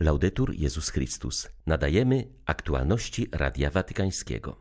Laudetur Jezus Chrystus. Nadajemy aktualności Radia Watykańskiego.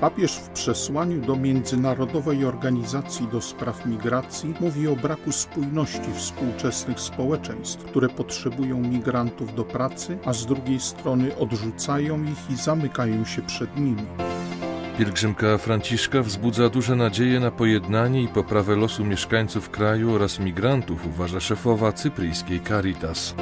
Papież w przesłaniu do Międzynarodowej Organizacji do Spraw Migracji mówi o braku spójności współczesnych społeczeństw, które potrzebują migrantów do pracy, a z drugiej strony odrzucają ich i zamykają się przed nimi. Pielgrzymka Franciszka wzbudza duże nadzieje na pojednanie i poprawę losu mieszkańców kraju oraz migrantów, uważa szefowa cypryjskiej Caritas.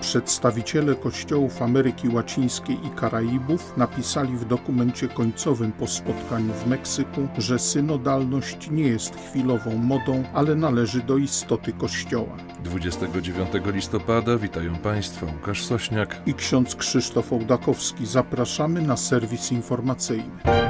Przedstawiciele kościołów Ameryki Łacińskiej i Karaibów napisali w dokumencie końcowym po spotkaniu w Meksyku, że synodalność nie jest chwilową modą, ale należy do istoty kościoła. 29 listopada witają Państwa Łukasz Sośniak i ksiądz Krzysztof Ołdakowski. Zapraszamy na serwis informacyjny.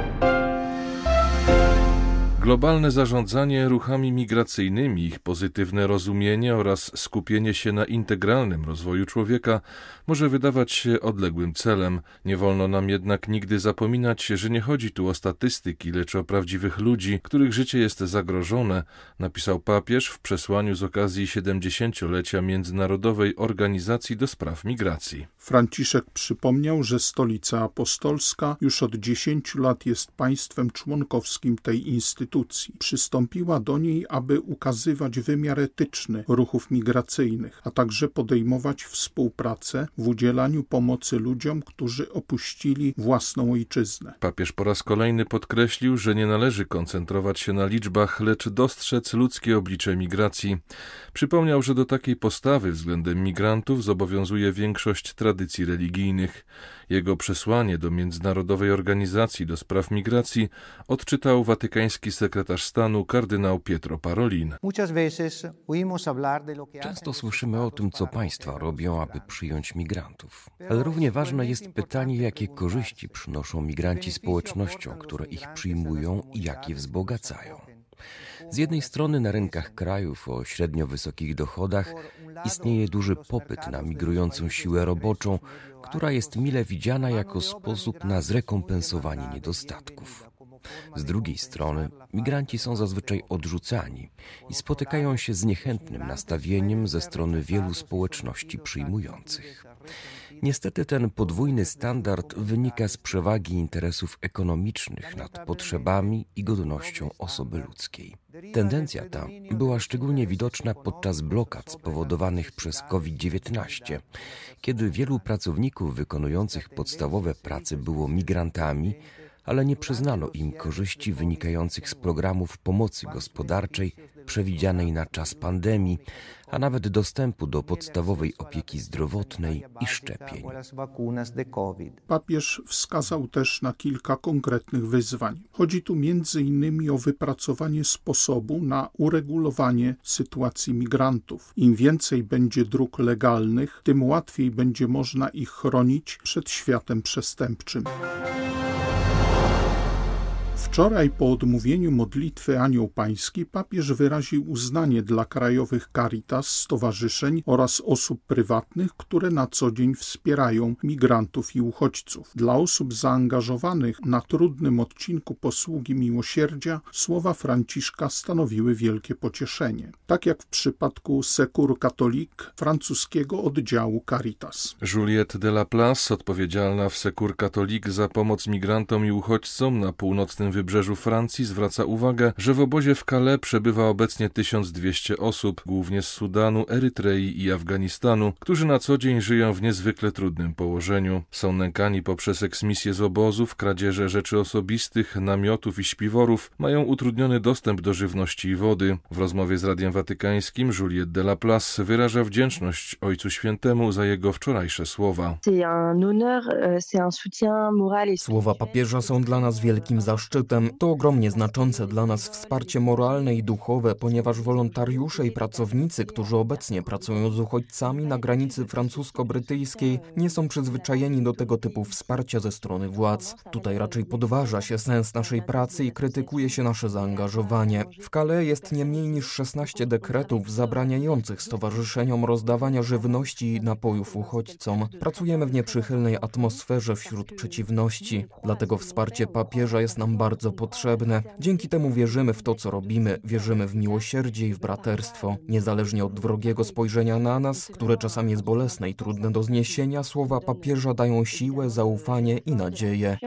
Globalne zarządzanie ruchami migracyjnymi, ich pozytywne rozumienie oraz skupienie się na integralnym rozwoju człowieka może wydawać się odległym celem. Nie wolno nam jednak nigdy zapominać, że nie chodzi tu o statystyki, lecz o prawdziwych ludzi, których życie jest zagrożone, napisał papież w przesłaniu z okazji 70-lecia Międzynarodowej Organizacji do Spraw Migracji. Franciszek przypomniał, że Stolica Apostolska już od 10 lat jest państwem członkowskim tej instytucji. Przystąpiła do niej, aby ukazywać wymiar etyczny ruchów migracyjnych, a także podejmować współpracę w udzielaniu pomocy ludziom, którzy opuścili własną ojczyznę. Papież po raz kolejny podkreślił, że nie należy koncentrować się na liczbach, lecz dostrzec ludzkie oblicze migracji. Przypomniał, że do takiej postawy względem migrantów zobowiązuje większość tradycji religijnych. Jego przesłanie do Międzynarodowej Organizacji do Spraw Migracji odczytał watykański sekretarz stanu kardynał Pietro Parolin. Często słyszymy o tym, co państwa robią, aby przyjąć migrantów. Ale równie ważne jest pytanie, jakie korzyści przynoszą migranci społecznościom, które ich przyjmują i jak je wzbogacają. Z jednej strony na rynkach krajów o średnio wysokich dochodach istnieje duży popyt na migrującą siłę roboczą, która jest mile widziana jako sposób na zrekompensowanie niedostatków. Z drugiej strony, migranci są zazwyczaj odrzucani i spotykają się z niechętnym nastawieniem ze strony wielu społeczności przyjmujących. Niestety ten podwójny standard wynika z przewagi interesów ekonomicznych nad potrzebami i godnością osoby ludzkiej. Tendencja ta była szczególnie widoczna podczas blokad spowodowanych przez COVID-19, kiedy wielu pracowników wykonujących podstawowe prace było migrantami, ale nie przyznano im korzyści wynikających z programów pomocy gospodarczej przewidzianej na czas pandemii, a nawet dostępu do podstawowej opieki zdrowotnej i szczepień. Papież wskazał też na kilka konkretnych wyzwań. Chodzi tu innymi o wypracowanie sposobu na uregulowanie sytuacji migrantów. Im więcej będzie dróg legalnych, tym łatwiej będzie można ich chronić przed światem przestępczym. Wczoraj po odmówieniu modlitwy Anioł Pański papież wyraził uznanie dla krajowych caritas, stowarzyszeń oraz osób prywatnych, które na co dzień wspierają migrantów i uchodźców. Dla osób zaangażowanych na trudnym odcinku posługi miłosierdzia słowa Franciszka stanowiły wielkie pocieszenie. Tak jak w przypadku Secours Catholique francuskiego oddziału Caritas. Juliette de la Place, odpowiedzialna w Secours Catholique za pomoc migrantom i uchodźcom na północnym wybrzeżu Francji zwraca uwagę, że w obozie w Calais przebywa obecnie 1200 osób, głównie z Sudanu, Erytrei i Afganistanu, którzy na co dzień żyją w niezwykle trudnym położeniu. Są nękani poprzez eksmisję z obozów, kradzieże rzeczy osobistych, namiotów i śpiworów, mają utrudniony dostęp do żywności i wody. W rozmowie z Radiem Watykańskim Juliette de la Place wyraża wdzięczność Ojcu Świętemu za jego wczorajsze słowa. Słowa papieża są dla nas wielkim zaszczytem to ogromnie znaczące dla nas wsparcie moralne i duchowe, ponieważ wolontariusze i pracownicy, którzy obecnie pracują z uchodźcami na granicy francusko-brytyjskiej, nie są przyzwyczajeni do tego typu wsparcia ze strony władz. Tutaj raczej podważa się sens naszej pracy i krytykuje się nasze zaangażowanie. W Calais jest nie mniej niż 16 dekretów zabraniających stowarzyszeniom rozdawania żywności i napojów uchodźcom. Pracujemy w nieprzychylnej atmosferze wśród przeciwności, dlatego wsparcie papieża jest nam bardzo bardzo potrzebne. Dzięki temu wierzymy w to, co robimy, wierzymy w miłosierdzie i w braterstwo. Niezależnie od wrogiego spojrzenia na nas, które czasami jest bolesne i trudne do zniesienia, słowa papieża dają siłę, zaufanie i nadzieję.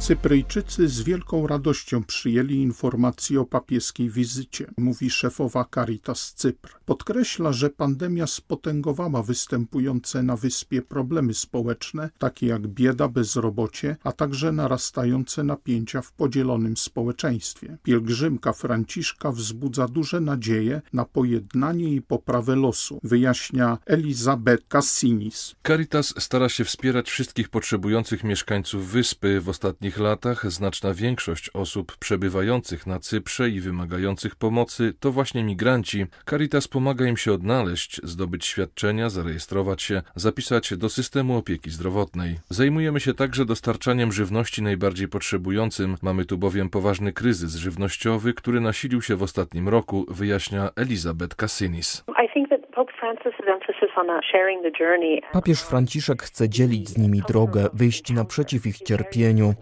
Cypryjczycy z wielką radością przyjęli informację o papieskiej wizycie, mówi szefowa Caritas Cypr. Podkreśla, że pandemia spotęgowała występujące na wyspie problemy społeczne, takie jak bieda, bezrobocie, a także narastające napięcia w podzielonym społeczeństwie. Pielgrzymka Franciszka wzbudza duże nadzieje na pojednanie i poprawę losu, wyjaśnia Elizabeth Cassinis. Caritas stara się wspierać wszystkich potrzebujących mieszkańców wyspy w ostatnich ostatnich latach znaczna większość osób przebywających na Cyprze i wymagających pomocy to właśnie migranci. Caritas pomaga im się odnaleźć, zdobyć świadczenia, zarejestrować się, zapisać do systemu opieki zdrowotnej. Zajmujemy się także dostarczaniem żywności najbardziej potrzebującym. Mamy tu bowiem poważny kryzys żywnościowy, który nasilił się w ostatnim roku, wyjaśnia Elizabeth Cassinis. Papież Franciszek chce dzielić z nimi drogę, wyjść naprzeciw ich cierpieniu.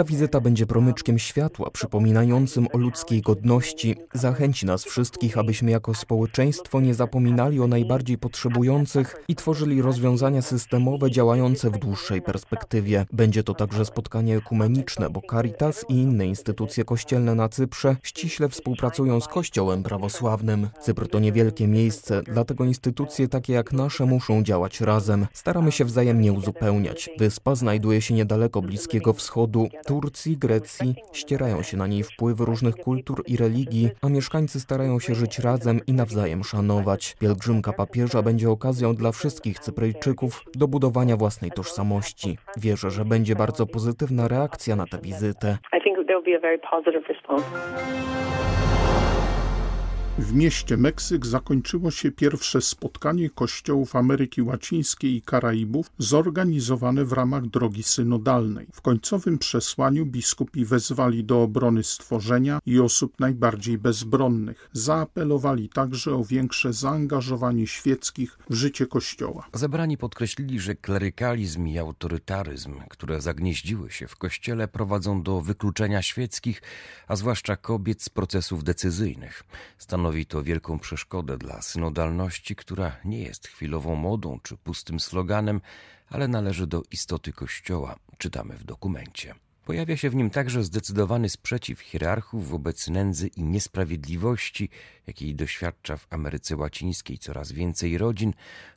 Ta wizyta będzie promyczkiem światła, przypominającym o ludzkiej godności. Zachęci nas wszystkich, abyśmy jako społeczeństwo nie zapominali o najbardziej potrzebujących i tworzyli rozwiązania systemowe działające w dłuższej perspektywie. Będzie to także spotkanie ekumeniczne, bo Caritas i inne instytucje kościelne na Cyprze ściśle współpracują z Kościołem prawosławnym. Cypr to niewielkie miejsce, dlatego instytucje takie jak nasze muszą działać razem. Staramy się wzajemnie uzupełniać. Wyspa znajduje się niedaleko Bliskiego Wschodu, Turcji, Grecji ścierają się na niej wpływy różnych kultur i religii, a mieszkańcy starają się żyć razem i nawzajem szanować. Pielgrzymka papieża będzie okazją dla wszystkich Cypryjczyków do budowania własnej tożsamości. Wierzę, że będzie bardzo pozytywna reakcja na tę wizytę. W mieście Meksyk zakończyło się pierwsze spotkanie kościołów Ameryki Łacińskiej i Karaibów zorganizowane w ramach drogi synodalnej. W końcowym przesłaniu biskupi wezwali do obrony stworzenia i osób najbardziej bezbronnych. Zaapelowali także o większe zaangażowanie świeckich w życie kościoła. Zebrani podkreślili, że klerykalizm i autorytaryzm, które zagnieździły się w kościele, prowadzą do wykluczenia świeckich, a zwłaszcza kobiet z procesów decyzyjnych. Stanowi Stanowi to wielką przeszkodę dla synodalności, która nie jest chwilową modą czy pustym sloganem, ale należy do istoty Kościoła, czytamy w dokumencie. Pojawia się w nim także zdecydowany sprzeciw hierarchów wobec nędzy i niesprawiedliwości, jakiej doświadcza w Ameryce Łacińskiej coraz więcej rodzin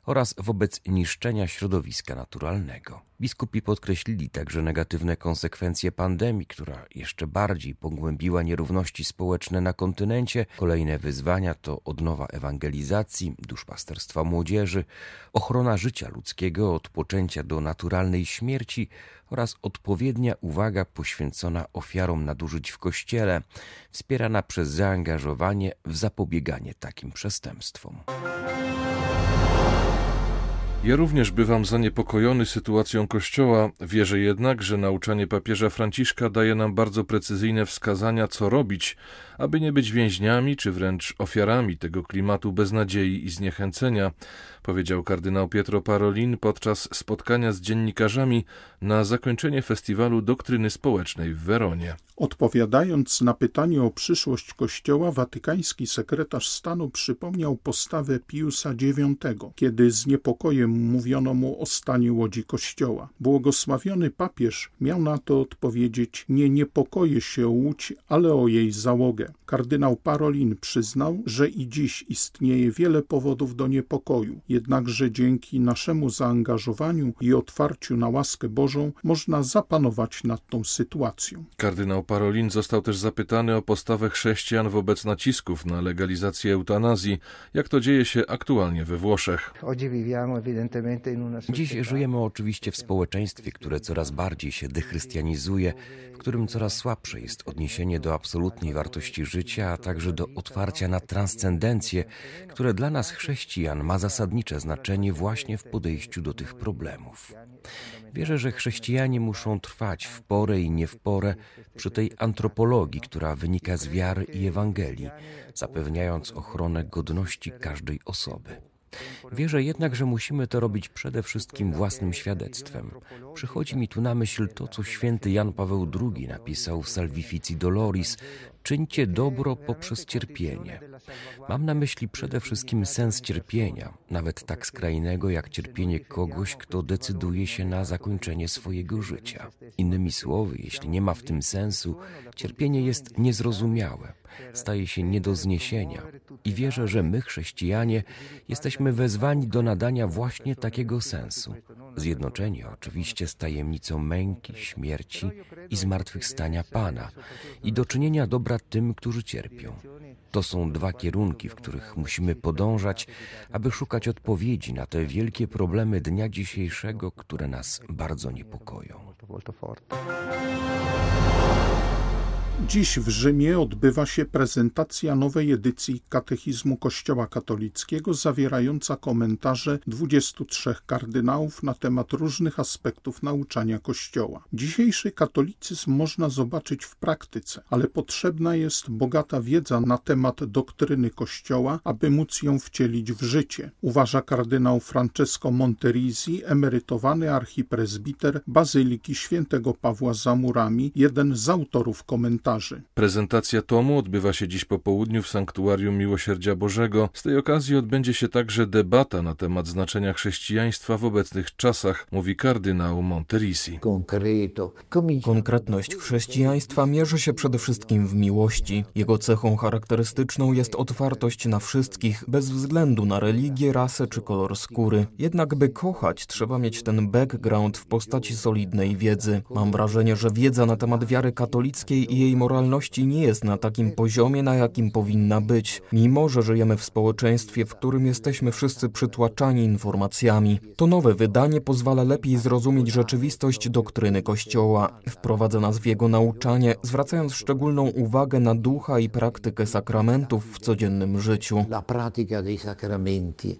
oraz wobec niszczenia środowiska naturalnego. Biskupi podkreślili także negatywne konsekwencje pandemii, która jeszcze bardziej pogłębiła nierówności społeczne na kontynencie. Kolejne wyzwania to odnowa ewangelizacji, duszpasterstwa młodzieży, ochrona życia ludzkiego od poczęcia do naturalnej śmierci oraz odpowiednia uwaga poświęcona ofiarom nadużyć w Kościele, wspierana przez zaangażowanie w zapobieganie takim przestępstwom. Ja również bywam zaniepokojony sytuacją Kościoła, wierzę jednak, że nauczanie papieża Franciszka daje nam bardzo precyzyjne wskazania, co robić, aby nie być więźniami czy wręcz ofiarami tego klimatu beznadziei i zniechęcenia, powiedział kardynał Pietro Parolin podczas spotkania z dziennikarzami na zakończenie festiwalu doktryny społecznej w Weronie. Odpowiadając na pytanie o przyszłość Kościoła, watykański sekretarz stanu przypomniał postawę Piusa IX, kiedy z niepokojem mówiono mu o stanie łodzi Kościoła. Błogosławiony papież miał na to odpowiedzieć: Nie niepokoję się o łódź, ale o jej załogę. Kardynał Parolin przyznał, że i dziś istnieje wiele powodów do niepokoju, jednakże dzięki naszemu zaangażowaniu i otwarciu na łaskę Bożą można zapanować nad tą sytuacją. Kardynał Parolin został też zapytany o postawę chrześcijan wobec nacisków na legalizację eutanazji, jak to dzieje się aktualnie we Włoszech. Dziś żyjemy oczywiście w społeczeństwie, które coraz bardziej się dechrystianizuje, w którym coraz słabsze jest odniesienie do absolutnej wartości życia, a także do otwarcia na transcendencję, które dla nas chrześcijan ma zasadnicze znaczenie właśnie w podejściu do tych problemów. Wierzę, że chrześcijanie muszą trwać w porę i nie w porę przy tej antropologii, która wynika z wiary i Ewangelii, zapewniając ochronę godności każdej osoby. Wierzę jednak, że musimy to robić przede wszystkim własnym świadectwem, Przychodzi mi tu na myśl to, co święty Jan Paweł II napisał w Salvifici Doloris, czyńcie dobro poprzez cierpienie. Mam na myśli przede wszystkim sens cierpienia, nawet tak skrajnego jak cierpienie kogoś, kto decyduje się na zakończenie swojego życia. Innymi słowy, jeśli nie ma w tym sensu, cierpienie jest niezrozumiałe, staje się nie do zniesienia. I wierzę, że my, chrześcijanie, jesteśmy wezwani do nadania właśnie takiego sensu. Zjednoczeni oczywiście z tajemnicą męki, śmierci i zmartwychwstania Pana i do czynienia dobra tym, którzy cierpią. To są dwa kierunki, w których musimy podążać, aby szukać odpowiedzi na te wielkie problemy dnia dzisiejszego, które nas bardzo niepokoją. Dziś w Rzymie odbywa się prezentacja nowej edycji Katechizmu Kościoła Katolickiego, zawierająca komentarze 23 kardynałów na temat różnych aspektów nauczania Kościoła. Dzisiejszy katolicyzm można zobaczyć w praktyce, ale potrzebna jest bogata wiedza na temat doktryny Kościoła, aby móc ją wcielić w życie, uważa kardynał Francesco Monterisi, emerytowany archipresbiter Bazyliki Świętego Pawła za murami, jeden z autorów komentarzy komentarzy. Prezentacja tomu odbywa się dziś po południu w Sanktuarium Miłosierdzia Bożego. Z tej okazji odbędzie się także debata na temat znaczenia chrześcijaństwa w obecnych czasach, mówi kardynał Monterisi. Konkretność chrześcijaństwa mierzy się przede wszystkim w miłości. Jego cechą charakterystyczną jest otwartość na wszystkich, bez względu na religię, rasę czy kolor skóry. Jednak by kochać, trzeba mieć ten background w postaci solidnej wiedzy. Mam wrażenie, że wiedza na temat wiary katolickiej i jej moralności nie jest na takim poziomie, na jakim powinna być, mimo że żyjemy w społeczeństwie, w którym jesteśmy wszyscy przytłaczani informacjami. To nowe wydanie pozwala lepiej zrozumieć rzeczywistość doktryny Kościoła, wprowadza nas w jego nauczanie, zwracając szczególną uwagę na ducha i praktykę sakramentów w codziennym życiu. La pratica dei sacramenti.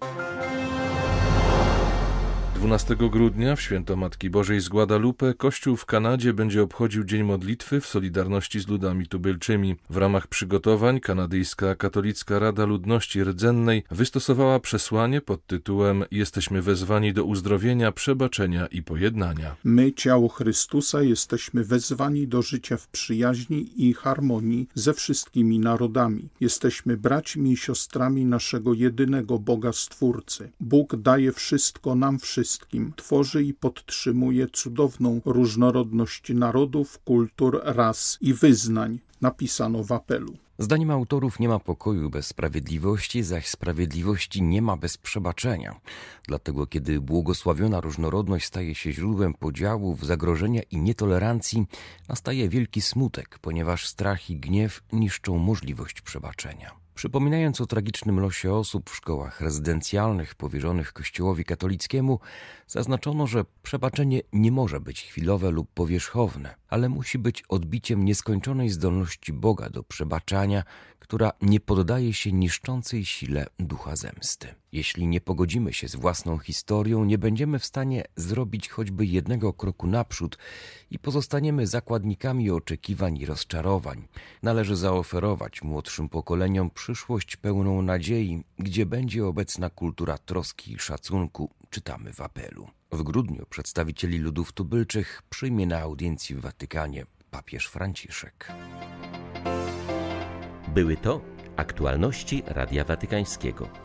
12 grudnia w święto Matki Bożej z Guadalupe Kościół w Kanadzie będzie obchodził Dzień Modlitwy w solidarności z ludami tubylczymi. W ramach przygotowań kanadyjska Katolicka Rada Ludności Rdzennej wystosowała przesłanie pod tytułem Jesteśmy wezwani do uzdrowienia, przebaczenia i pojednania. My, ciało Chrystusa, jesteśmy wezwani do życia w przyjaźni i harmonii ze wszystkimi narodami. Jesteśmy braćmi i siostrami naszego jedynego Boga Stwórcy. Bóg daje wszystko nam wszystkim wszystkim. Tworzy i podtrzymuje cudowną różnorodność narodów, kultur, ras i wyznań, napisano w apelu. Zdaniem autorów nie ma pokoju bez sprawiedliwości, zaś sprawiedliwości nie ma bez przebaczenia. Dlatego, kiedy błogosławiona różnorodność staje się źródłem podziałów, zagrożenia i nietolerancji, nastaje wielki smutek, ponieważ strach i gniew niszczą możliwość przebaczenia. Przypominając o tragicznym losie osób w szkołach rezydencjalnych powierzonych Kościołowi katolickiemu, zaznaczono, że przebaczenie nie może być chwilowe lub powierzchowne, ale musi być odbiciem nieskończonej zdolności Boga do przebaczania, która nie poddaje się niszczącej sile ducha zemsty. Jeśli nie pogodzimy się z własną historią, nie będziemy w stanie zrobić choćby jednego kroku naprzód i pozostaniemy zakładnikami oczekiwań i rozczarowań. Należy zaoferować młodszym pokoleniom przyszłość pełną nadziei, gdzie będzie obecna kultura troski i szacunku, czytamy w apelu. W grudniu przedstawicieli ludów tubylczych przyjmie na audiencji w Watykanie papież Franciszek. Były to aktualności Radia Watykańskiego.